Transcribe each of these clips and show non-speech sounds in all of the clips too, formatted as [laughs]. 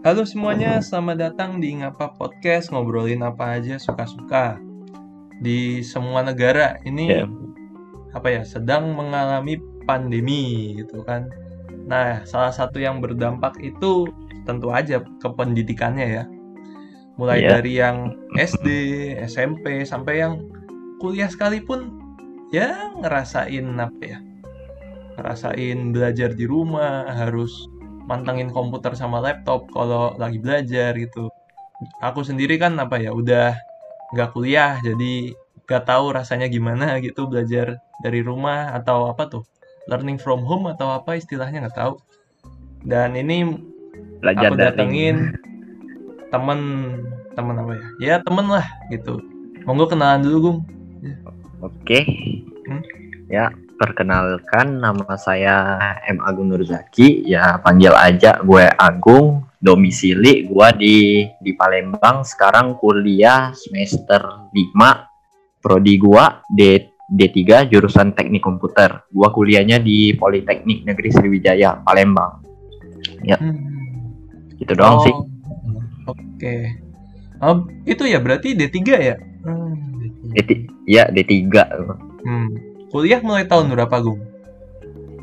Halo semuanya, selamat datang di Ngapa Podcast ngobrolin apa aja suka-suka. Di semua negara ini Ya. apa ya sedang mengalami pandemi gitu kan. Nah, salah satu yang berdampak itu tentu aja ke pendidikannya ya. Mulai Iya. dari yang SD, SMP sampai yang kuliah sekalipun ya ngerasain apa ya? Ngerasain belajar di rumah, harus mantengin komputer sama laptop kalau lagi belajar gitu. Aku sendiri kan apa ya udah nggak kuliah jadi nggak tahu rasanya gimana gitu belajar dari rumah atau apa tuh learning from home atau apa istilahnya nggak tahu. Dan ini Belajar aku datengin temen temen apa ya? Ya temen lah gitu. Monggo kenalan dulu Gung. Oke. Hmm? Ya, perkenalkan nama saya M Agung Nurzaki. Ya, panggil aja gue Agung. Domisili gue di di Palembang. Sekarang kuliah semester 5. Prodi gue D D3 jurusan Teknik Komputer. Gua kuliahnya di Politeknik Negeri Sriwijaya, Palembang. Hmm. Gitu doang sih. Oke. Oh, itu ya berarti D3 ya? Hmm, D3. D ya D3. Hmm. Kuliah mulai tahun berapa, Gung?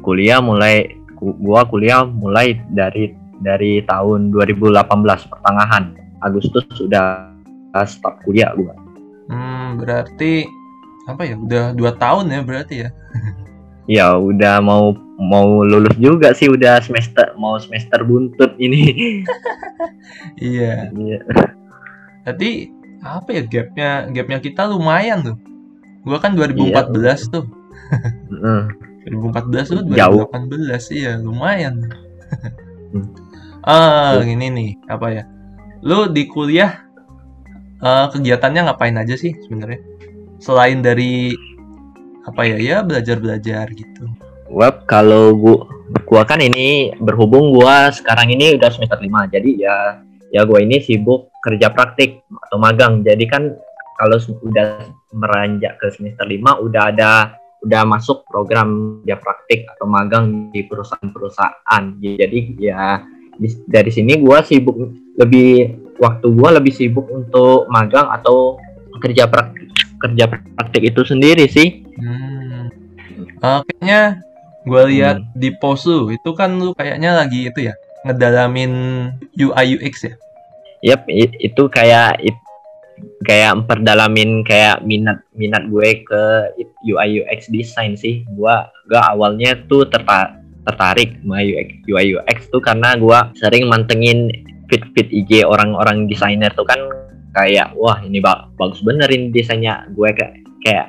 kuliah mulai gua kuliah mulai dari dari tahun 2018 pertengahan Agustus sudah start kuliah gua. Hmm, berarti apa ya? Udah dua tahun ya berarti ya? [laughs] Ya udah mau mau lulus juga sih udah semester mau semester buntut ini. [laughs] Iya. Iya. Jadi apa ya gapnya? Gapnya kita lumayan tuh. Gua kan 2014 tuh. Heeh. 2014 tuh Jauh. 2018 iya lumayan. Hmm. ah, Iya. gini nih, apa ya? Lu di kuliah eh, kegiatannya ngapain aja sih sebenarnya? Selain dari apa ya? Ya belajar-belajar gitu. Web kalau gua gua kan ini berhubung gua sekarang ini udah semester 5 jadi ya ya gua ini sibuk kerja praktik atau magang. Jadi kan kalau udah meranjak ke semester 5 udah ada udah masuk program kerja praktik atau magang di perusahaan-perusahaan. Jadi ya di- dari sini gua sibuk lebih waktu gua lebih sibuk untuk magang atau kerja praktik kerja praktik itu sendiri sih. Hmm. Eh, kayaknya gue lihat di post lu itu kan lu kayaknya lagi itu ya ngedalamin UI UX ya. Yap, i- itu kayak it- kayak memperdalamin kayak minat minat gue ke UI UX design sih. Gua gua awalnya tuh terta- tertarik sama UX UI UX tuh karena gua sering mantengin fit-fit IG orang-orang desainer tuh kan kayak wah ini ba- bagus bener ini desainnya. Gue kayak kayak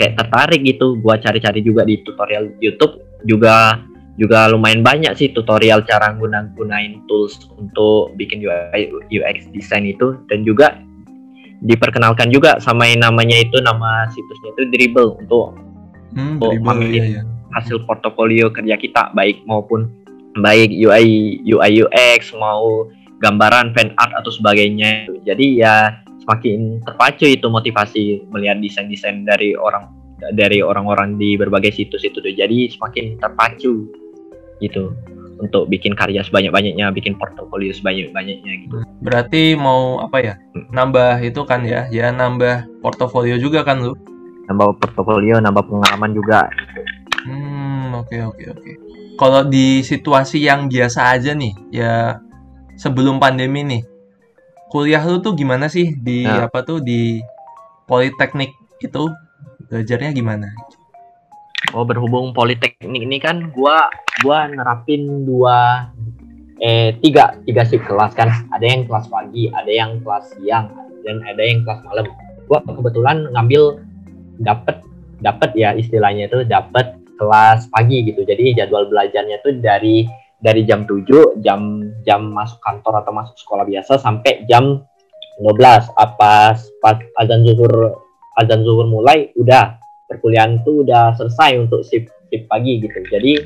kayak tertarik gitu. Gua cari-cari juga di tutorial YouTube juga juga lumayan banyak sih tutorial cara guna gunain tools untuk bikin UI UX design itu dan juga diperkenalkan juga sama yang namanya itu nama situsnya itu Dribble untuk Hmm, Oh, dribble, iya, iya. hasil portofolio kerja kita baik maupun baik UI UI UX mau gambaran fan art atau sebagainya jadi ya semakin terpacu itu motivasi melihat desain-desain dari orang dari orang-orang di berbagai situs itu tuh. jadi semakin terpacu gitu untuk bikin karya sebanyak-banyaknya bikin portofolio sebanyak-banyaknya gitu Berarti mau apa ya? Nambah itu kan ya, ya nambah portofolio juga kan lu? nambah portofolio nambah pengalaman juga Hmm, oke oke oke. Kalau di situasi yang biasa aja nih, ya sebelum pandemi nih, kuliah lu tuh gimana sih di Nah. apa tuh di politeknik itu belajarnya gimana? Oh berhubung politeknik ini kan gua gua nerapin dua eh tiga tiga shift kelas kan. Ada yang kelas pagi ada yang kelas siang dan ada yang kelas malam. Gua kebetulan ngambil dapet dapet ya istilahnya itu dapet kelas pagi gitu. Jadi jadwal belajarnya tuh dari dari jam 7 jam jam masuk kantor atau masuk sekolah biasa sampai jam 12 apa pas azan zuhur azan zuhur mulai udah. Perkuliahan tuh udah selesai untuk shift shift pagi gitu. Jadi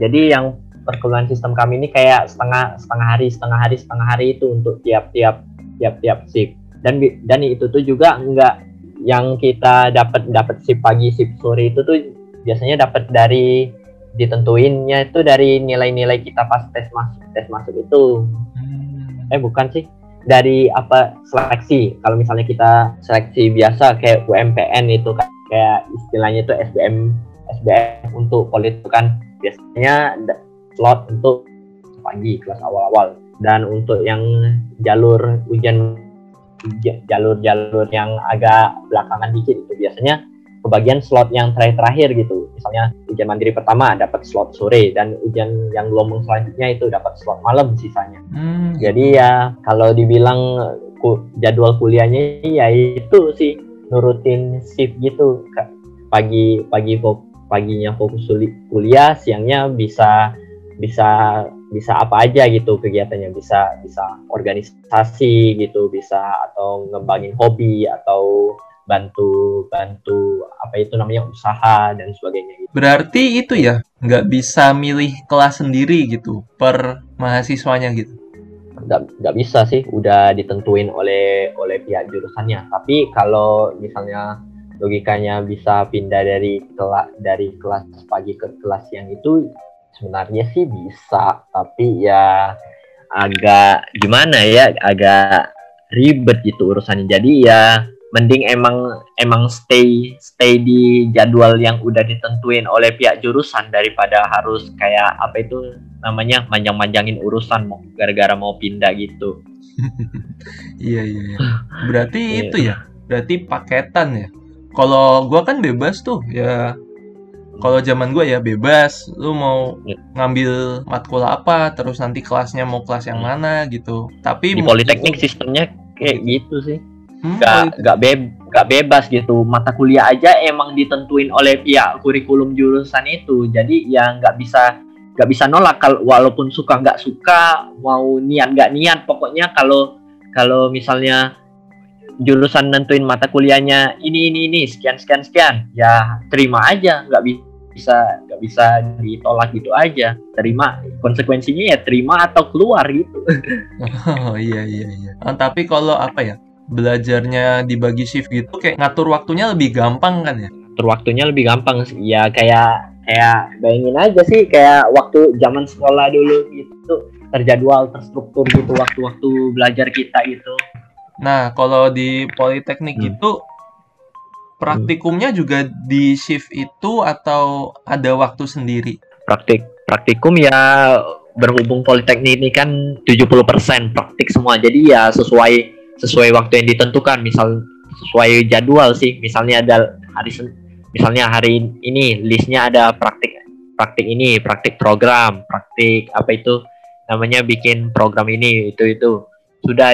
jadi yang perkuliahan sistem kami ini kayak setengah setengah hari setengah hari setengah hari itu untuk tiap-tiap tiap-tiap shift. Dan dan itu tuh juga enggak yang kita dapat dapat shift pagi shift sore itu tuh biasanya dapat dari ditentuinnya itu dari nilai-nilai kita pas tes masuk tes masuk itu Hmm. eh bukan sih dari apa seleksi kalau misalnya kita seleksi biasa kayak UMPN itu kayak istilahnya itu SBM SBM untuk politik kan biasanya slot untuk pagi kelas awal-awal dan untuk yang jalur ujian jalur-jalur yang agak belakangan dikit itu biasanya kebagian slot yang terakhir-terakhir gitu. Misalnya ujian mandiri pertama dapat slot sore dan ujian yang gelombang selanjutnya itu dapat slot malam sisanya. Hmm. Jadi ya kalau dibilang ku, jadwal kuliahnya ya itu sih nurutin shift gitu. Pagi pagi paginya fokus kuliah, siangnya bisa bisa bisa apa aja gitu kegiatannya bisa bisa organisasi gitu bisa atau ngembangin hobi atau bantu bantu apa itu namanya usaha dan sebagainya gitu. Berarti itu ya nggak bisa milih kelas sendiri gitu per mahasiswanya gitu. Nggak, nggak bisa sih, udah ditentuin oleh oleh pihak jurusannya. Tapi kalau misalnya logikanya bisa pindah dari kelas dari kelas pagi ke kelas siang itu sebenarnya sih bisa, tapi ya agak gimana ya, agak ribet gitu urusannya. Jadi ya mending emang emang stay stay di jadwal yang udah ditentuin oleh pihak jurusan daripada harus kayak apa itu namanya manjang-manjangin urusan mau gara-gara mau pindah gitu. [laughs] iya iya. iya. Berarti iya. itu ya. Berarti paketan ya. Kalau gua kan bebas tuh ya. Kalau zaman gua ya bebas, lu mau iya. ngambil matkul apa, terus nanti kelasnya mau kelas yang mana gitu. Tapi di politeknik sistemnya kayak gitu sih Hmm, nggak hmm, nggak beb nggak bebas gitu mata kuliah aja emang ditentuin oleh pihak kurikulum jurusan itu jadi ya nggak bisa nggak bisa nolak kalau walaupun suka nggak suka mau niat nggak niat pokoknya kalau kalau misalnya jurusan nentuin mata kuliahnya ini ini ini sekian sekian sekian ya terima aja nggak bisa nggak bisa ditolak gitu aja terima konsekuensinya ya terima atau keluar gitu [laughs] oh iya iya iya oh, tapi kalau apa ya belajarnya dibagi shift gitu kayak ngatur waktunya lebih gampang kan ya? Ngatur waktunya lebih gampang. Ya kayak kayak bayangin aja sih kayak waktu zaman sekolah dulu gitu terjadwal, terstruktur gitu waktu-waktu belajar kita gitu. Nah, kalau di politeknik hmm. itu praktikumnya juga di shift itu atau ada waktu sendiri? Praktik praktikum ya berhubung politeknik ini kan 70% praktik semua. Jadi ya sesuai sesuai waktu yang ditentukan misal sesuai jadwal sih misalnya ada hari misalnya hari ini listnya ada praktik praktik ini praktik program praktik apa itu namanya bikin program ini itu itu sudah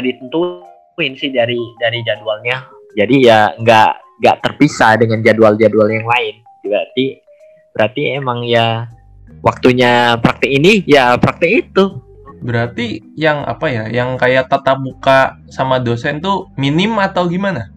ditentuin sih dari dari jadwalnya jadi ya nggak nggak terpisah dengan jadwal-jadwal yang lain berarti berarti emang ya waktunya praktik ini ya praktik itu Berarti yang apa ya, yang kayak tatap muka sama dosen tuh minim atau gimana?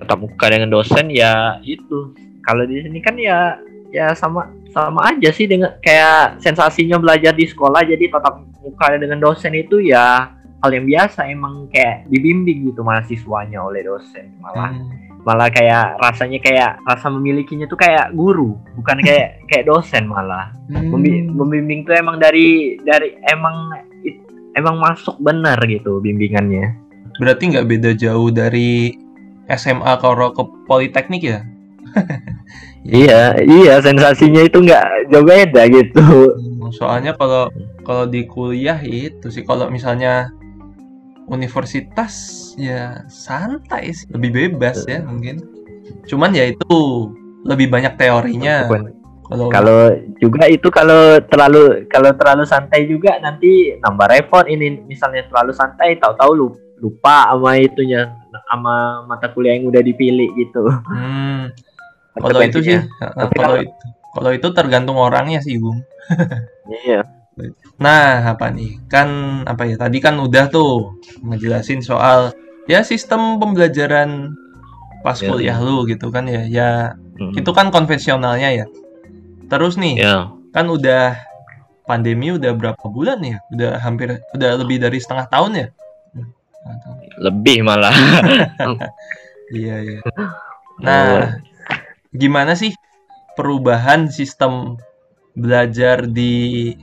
Tatap muka dengan dosen ya itu. Kalau di sini kan ya ya sama sama aja sih dengan kayak sensasinya belajar di sekolah jadi tatap muka dengan dosen itu ya hal yang biasa emang kayak dibimbing gitu mahasiswanya oleh dosen malah hmm. malah kayak rasanya kayak rasa memilikinya tuh kayak guru bukan [laughs] kayak kayak dosen malah hmm. membimbing tuh emang dari dari emang emang masuk benar gitu bimbingannya. Berarti nggak beda jauh dari SMA kalau ke Politeknik ya? [laughs] iya, iya sensasinya itu nggak jauh beda gitu. Hmm, soalnya kalau kalau di kuliah itu sih kalau misalnya universitas ya santai sih, lebih bebas ya mungkin. Cuman ya itu lebih banyak teorinya. Kalau kalau juga itu kalau terlalu kalau terlalu santai juga nanti nambah repot ini misalnya terlalu santai tahu-tahu lupa sama itunya sama mata kuliah yang udah dipilih gitu. Hmm. Kalau itu sih kalau itu kalau itu tergantung orangnya sih, Bung. iya. Nah, apa nih? Kan apa ya? Tadi kan udah tuh ngejelasin soal ya sistem pembelajaran pas ya. kuliah lu gitu kan ya. Ya hmm. itu kan konvensionalnya ya. Terus nih, yeah. kan udah pandemi udah berapa bulan ya? Udah hampir udah lebih dari setengah tahun ya? Lebih malah. [laughs] iya iya. Nah, gimana sih perubahan sistem belajar di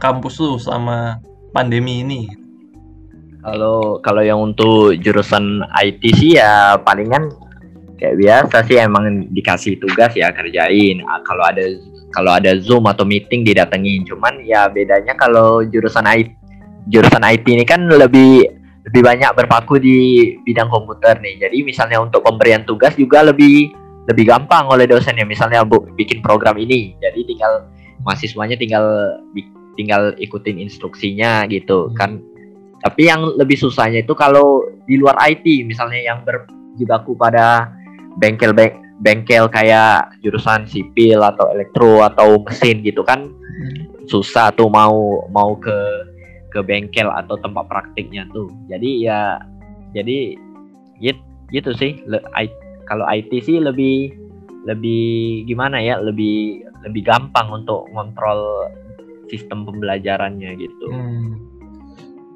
kampus lu selama pandemi ini? Kalau kalau yang untuk jurusan IT sih ya palingan kayak biasa sih emang dikasih tugas ya kerjain. Ah, kalau ada kalau ada Zoom atau meeting didatengin. Cuman ya bedanya kalau jurusan IT jurusan IT ini kan lebih lebih banyak berpaku di bidang komputer nih. Jadi misalnya untuk pemberian tugas juga lebih lebih gampang oleh dosennya. Misalnya bu, bikin program ini, jadi tinggal mahasiswanya tinggal tinggal ikutin instruksinya gitu hmm. kan tapi yang lebih susahnya itu kalau di luar IT misalnya yang berjibaku pada bengkel bengkel kayak jurusan sipil atau elektro atau mesin gitu kan hmm. susah tuh mau mau ke ke bengkel atau tempat praktiknya tuh jadi ya jadi gitu, gitu sih Le, I, kalau IT sih lebih lebih gimana ya lebih lebih gampang untuk ngontrol sistem pembelajarannya gitu. Hmm.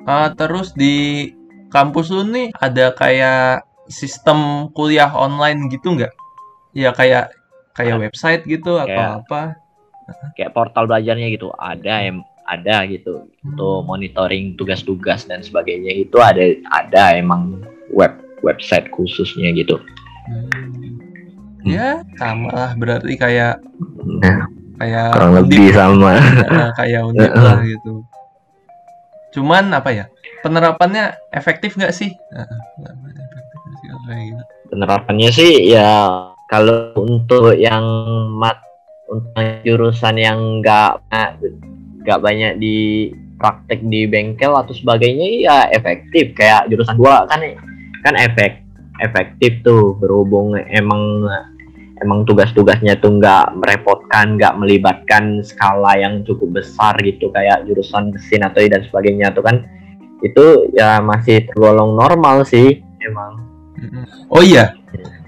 Uh, terus di kampus lu nih ada kayak sistem kuliah online gitu nggak? Ya kayak kayak website gitu atau kayak, apa? Kayak portal belajarnya gitu. Ada em ada gitu hmm. untuk monitoring tugas-tugas dan sebagainya itu ada ada emang web website khususnya gitu. Hmm. Ya sama lah berarti kayak nah kayak kurang lebih sama. Ya, kayak unik lah gitu. Cuman apa ya penerapannya efektif nggak sih? Penerapannya sih ya kalau untuk yang mat untuk jurusan yang nggak nggak banyak di praktek di bengkel atau sebagainya ya efektif. Kayak jurusan gua kan kan efek efektif tuh berhubung emang emang tugas-tugasnya tuh nggak merepotkan, nggak melibatkan skala yang cukup besar gitu kayak jurusan mesin atau dan sebagainya tuh kan itu ya masih tergolong normal sih emang. Oh iya,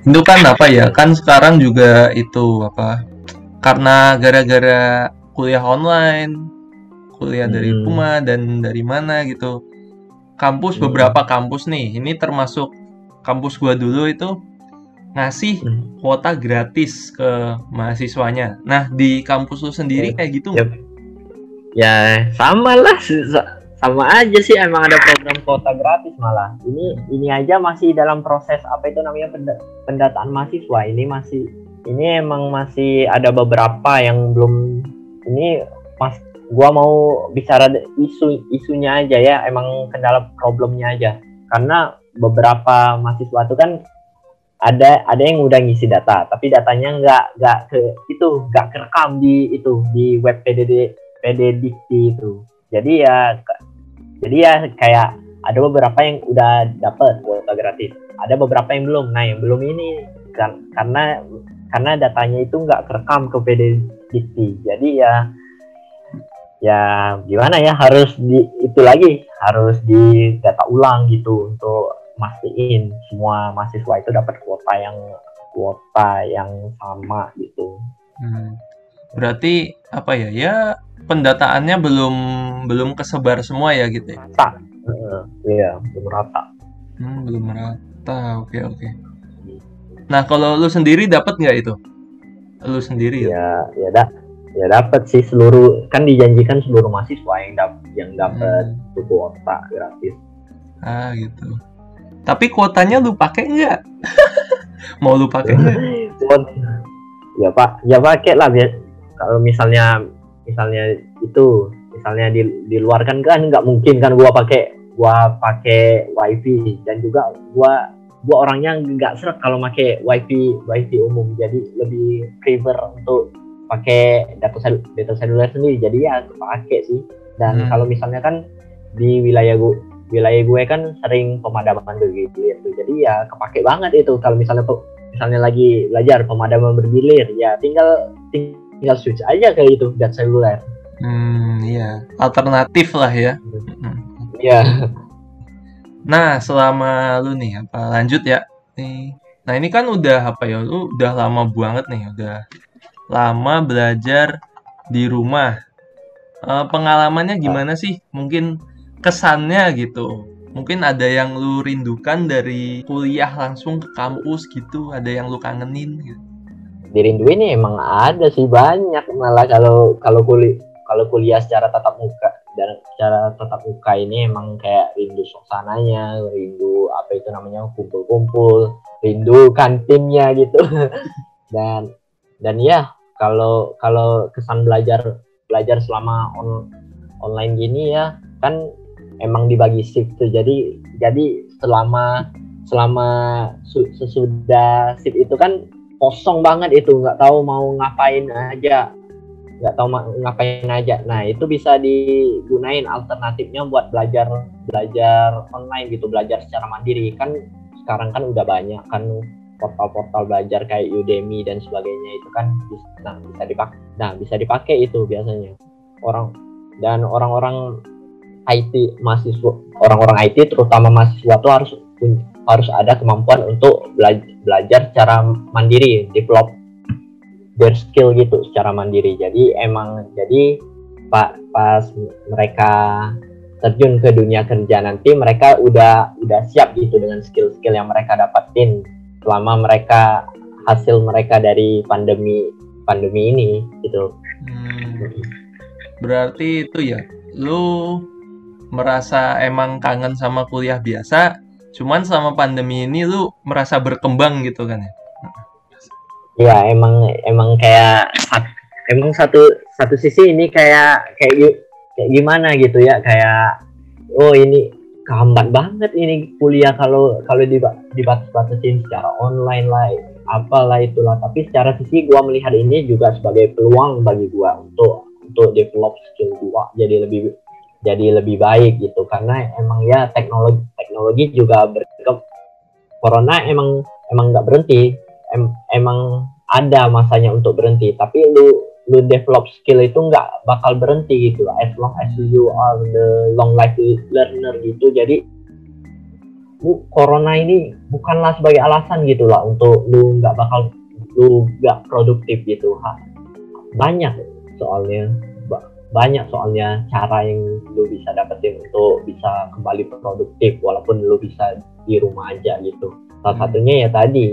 itu kan apa ya? Kan sekarang juga itu apa? Karena gara-gara kuliah online, kuliah dari hmm. rumah dan dari mana gitu. Kampus hmm. beberapa kampus nih, ini termasuk kampus gua dulu itu ngasih hmm. kuota gratis ke mahasiswanya. Nah, di kampus lu sendiri kayak gitu ya, ya sama lah sama aja sih emang ada program kuota gratis malah. Ini ini aja masih dalam proses apa itu namanya pendataan mahasiswa. Ini masih ini emang masih ada beberapa yang belum ini pas gua mau bicara isu isunya aja ya emang kendala problemnya aja karena beberapa mahasiswa itu kan ada ada yang udah ngisi data tapi datanya nggak nggak ke itu nggak kerekam di itu di web PDD PDDikti itu. Jadi ya jadi ya kayak ada beberapa yang udah dapat kuota gratis. Ada beberapa yang belum. Nah yang belum ini kan karena karena datanya itu nggak kerekam ke PDDikti jadi ya ya gimana ya harus di itu lagi harus di data ulang gitu untuk mastiin semua mahasiswa itu dapat kuota yang kuota yang sama gitu. Hmm. Berarti apa ya? Ya pendataannya belum belum kesebar semua ya gitu ya? Rata. Uh, iya, belum rata. Hmm, belum rata. Oke, oke. Nah, kalau lu sendiri dapat nggak itu? Lu sendiri ya? Ya, ya dah. Ya dapat sih seluruh kan dijanjikan seluruh mahasiswa yang dapat yang dapat hmm. kuota gratis. Ah, gitu. Tapi kuotanya lu pakai nggak? [laughs] Mau lu pakai nggak? ya pak, ya pakai lah biar kalau misalnya misalnya itu misalnya di di luar kan kan nggak mungkin kan gua pakai gua pakai wifi dan juga gua gua orangnya nggak seret kalau pakai wifi wifi umum jadi lebih prefer untuk pakai data sel data seluler sendiri jadi ya pakai sih dan hmm. kalau misalnya kan di wilayah gua wilayah gue kan sering pemadaman bergilir tuh. Jadi ya kepake banget itu. Kalau misalnya misalnya lagi belajar pemadaman bergilir ya tinggal tinggal switch aja kayak itu gas seluler. Hmm iya. Alternatif lah ya. Iya. Nah selama lu nih apa lanjut ya. Nih nah ini kan udah apa ya lu udah lama banget nih udah lama belajar di rumah. Uh, pengalamannya gimana sih? Mungkin kesannya gitu. Mungkin ada yang lu rindukan dari kuliah langsung ke kampus gitu ada yang lu kangenin gitu. Dirinduin emang ada sih banyak. Malah kalau kalau kuliah kalau kuliah secara tatap muka dan cara tetap muka ini emang kayak rindu suasananya rindu apa itu namanya kumpul-kumpul rindu kantinnya gitu. [laughs] Dan dan ya kalau kalau kesan belajar belajar selama on, online gini ya kan emang dibagi shift tuh. Jadi jadi selama selama sesudah shift itu kan kosong banget itu. Nggak tahu mau ngapain aja. Nggak tahu ngapain aja. Nah itu bisa digunain alternatifnya buat belajar belajar online gitu. Belajar secara mandiri. Kan sekarang kan udah banyak kan portal-portal belajar kayak Udemy dan sebagainya itu kan bisa, nah, bisa dipakai nah bisa dipakai itu biasanya. Orang dan orang-orang IT mahasiswa orang-orang IT terutama mahasiswa tuh harus harus ada kemampuan untuk belajar, belajar secara mandiri, develop their skill gitu secara mandiri. Jadi emang jadi pak pas mereka terjun ke dunia kerja nanti mereka udah udah siap gitu dengan skill-skill yang mereka dapatin selama mereka hasil mereka dari pandemi pandemi ini gitu. Hmm, berarti itu ya, lu merasa emang kangen sama kuliah biasa Cuman selama pandemi ini lu merasa berkembang gitu kan ya? Iya emang emang kayak emang satu satu sisi ini kayak kayak kayak gimana gitu ya kayak oh ini kehambat banget ini kuliah kalau kalau dibatas-batasin secara online lah apalah itulah tapi secara sisi gua melihat ini juga sebagai peluang bagi gua untuk untuk develop skill gua jadi lebih jadi lebih baik gitu. Karena emang ya teknologi teknologi juga berkembang corona emang emang nggak berhenti. Em, emang ada masanya untuk berhenti. Tapi lu lu develop skill itu nggak bakal berhenti gitu. As long as you are the long life learner gitu. Jadi lu corona ini bukanlah sebagai alasan gitu lah untuk lu nggak bakal lu nggak produktif gitu. Ha. banyak soalnya banyak soalnya cara yang lu bisa dapetin untuk bisa kembali produktif walaupun lu bisa di rumah aja gitu. Salah hmm. satunya ya tadi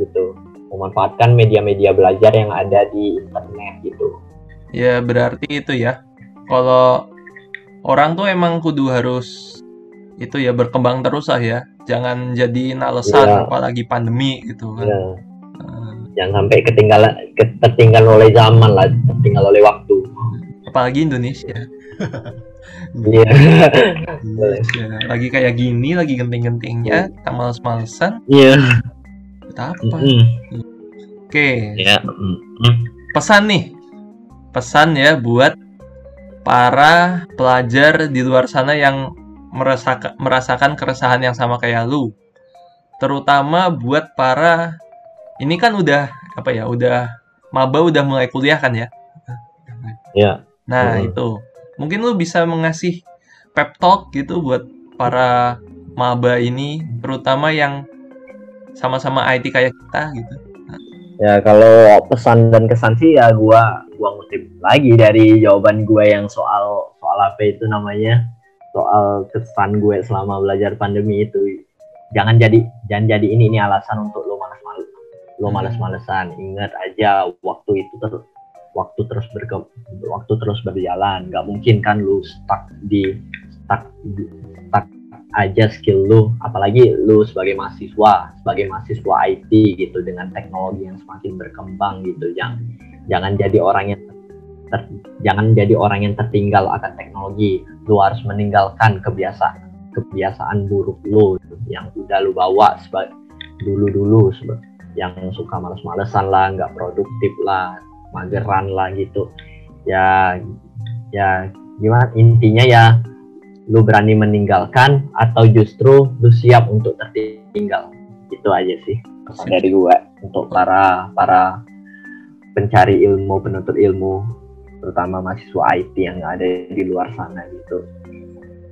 gitu. Memanfaatkan media-media belajar yang ada di internet gitu. Ya berarti itu ya. Kalau orang tuh emang kudu harus itu ya berkembang terus lah ya. Jangan jadi alasan ya. apalagi pandemi gitu kan. Ya. jangan sampai ketinggalan tertinggal oleh zaman lah tertinggal oleh waktu apalagi Indonesia Iya. Indonesia. Lagi kayak gini, lagi genting-gentingnya, kita males-malesan. Iya. Kita apa? Mm -hmm. Oke. Okay. Ya. Mm -hmm. Pesan nih. Pesan ya buat para pelajar di luar sana yang merasakan merasakan keresahan yang sama kayak lu. Terutama buat para ini kan udah apa ya, udah maba udah mulai kuliah kan ya? Ya. Nah, hmm. itu. Mungkin lu bisa mengasih pep talk gitu buat para maba ini, terutama yang sama-sama IT kayak kita gitu. Ya, kalau pesan dan kesan sih ya gua gua ngutip lagi dari jawaban gue yang soal soal apa itu namanya? Soal kesan gue selama belajar pandemi itu. Jangan jadi jangan jadi ini ini alasan untuk lo malas-malas lo hmm. malas-malesan. Ingat aja waktu itu waktu terus berke waktu terus berjalan. Nggak mungkin kan lu stuck di stuck stuck aja skill lu. Apalagi lu sebagai mahasiswa sebagai mahasiswa IT gitu dengan teknologi yang semakin berkembang gitu. Jangan jangan jadi orang yang ter, jangan jadi orang yang tertinggal akan teknologi. Lu harus meninggalkan kebiasaan kebiasaan buruk lu yang udah lu bawa sebagai dulu dulu yang suka males-malesan lah nggak produktif lah mageran lah gitu ya ya gimana intinya ya lu berani meninggalkan atau justru lu siap untuk tertinggal itu aja sih pesan dari gue untuk para para pencari ilmu penuntut ilmu terutama mahasiswa IT yang ada di luar sana gitu.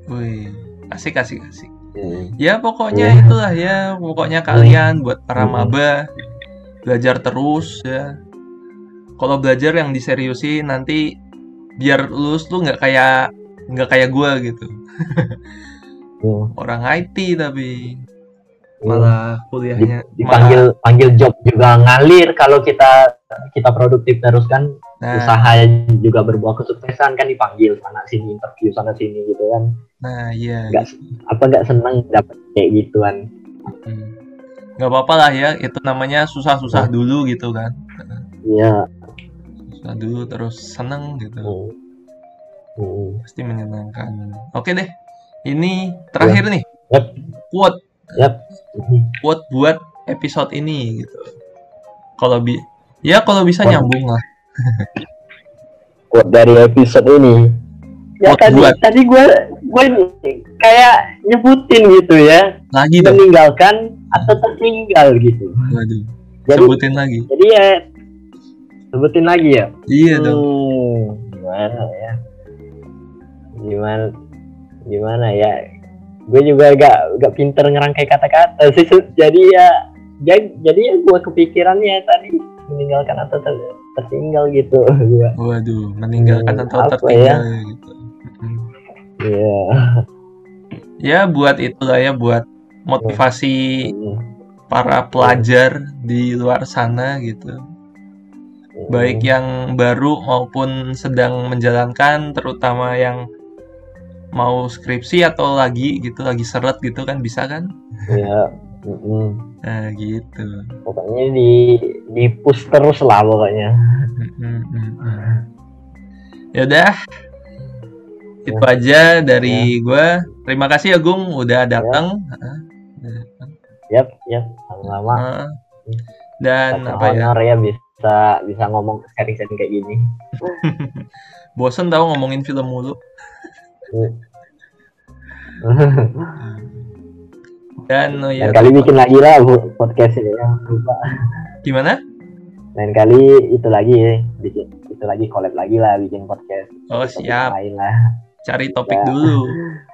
Wih, asik asik asik. Hmm. Ya pokoknya yeah. itulah ya, pokoknya kalian buat para hmm. maba belajar terus ya, kalau belajar yang diseriusi nanti biar lulus tuh nggak kayak nggak kayak gue gitu oh. [laughs] orang IT tapi oh. malah kuliahnya dipanggil malah... panggil job juga ngalir kalau kita kita produktif terus kan Nah, usaha juga berbuah kesuksesan kan dipanggil sana sini interview sana sini gitu kan nah iya. Nggak. apa nggak seneng dapat kayak gituan Hmm. Nggak apa-apa lah ya, itu namanya susah-susah dulu gitu kan. iya Dulu terus seneng gitu. Hmm. Hmm. Pasti menyenangkan. Oke deh, ini terakhir nih. Yap. Quote, Yap. quote buat episode ini gitu. Kalau bi, ya kalau bisa Wah. nyambung lah. [laughs] quote dari episode ini ya Quote tadi buat. tadi gue gue kayak nyebutin gitu ya Lagi dong. meninggalkan atau tertinggal gitu Waduh. jadi Sebutin lagi. jadi ya sebutin lagi ya Iya dong. Hmm, gimana ya gimana gimana ya gue juga gak gak pinter ngerangkai kata-kata sih jadi ya jadi, ya gue kepikirannya tadi meninggalkan atau ter- tertinggal gitu gue Waduh, meninggalkan Hmm, atau apa tertinggal ya gitu. Iya. Ya buat itulah ya buat motivasi Hmm. para pelajar di luar sana gitu. Baik Hmm. yang baru maupun sedang menjalankan terutama yang mau skripsi atau lagi gitu lagi seret gitu kan bisa kan Iya. Mm-mm. nah gitu Pokoknya di di push terus lah pokoknya. Mm, ya udah itu aja dari gua terima kasih ya Gung udah datang udah datang. Yap, yap, sama-sama. Heeh. dan Kata apa ya honor ya bisa bisa ngomong sharing-sharing kayak gini. [laughs] bosen tau ngomongin film mulu [laughs] dan oh ya Lain kali bikin lagi lah podcast ini ya. Lupa. gimana Lain kali itu lagi ya, bikin itu lagi collab lagi lah bikin podcast. oh Topik siap Lain lah. cari topik Ya. dulu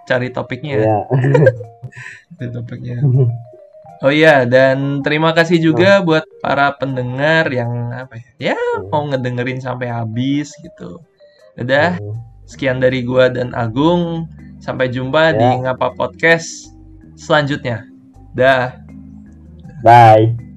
cari topiknya Iya. [laughs] cari topiknya oh iya dan terima kasih juga buat para pendengar yang apa ya ya mau ngedengerin sampai habis gitu. Udah sekian dari gua dan Agung. Sampai jumpa di Ya. ngapa podcast selanjutnya. Dah. Bye.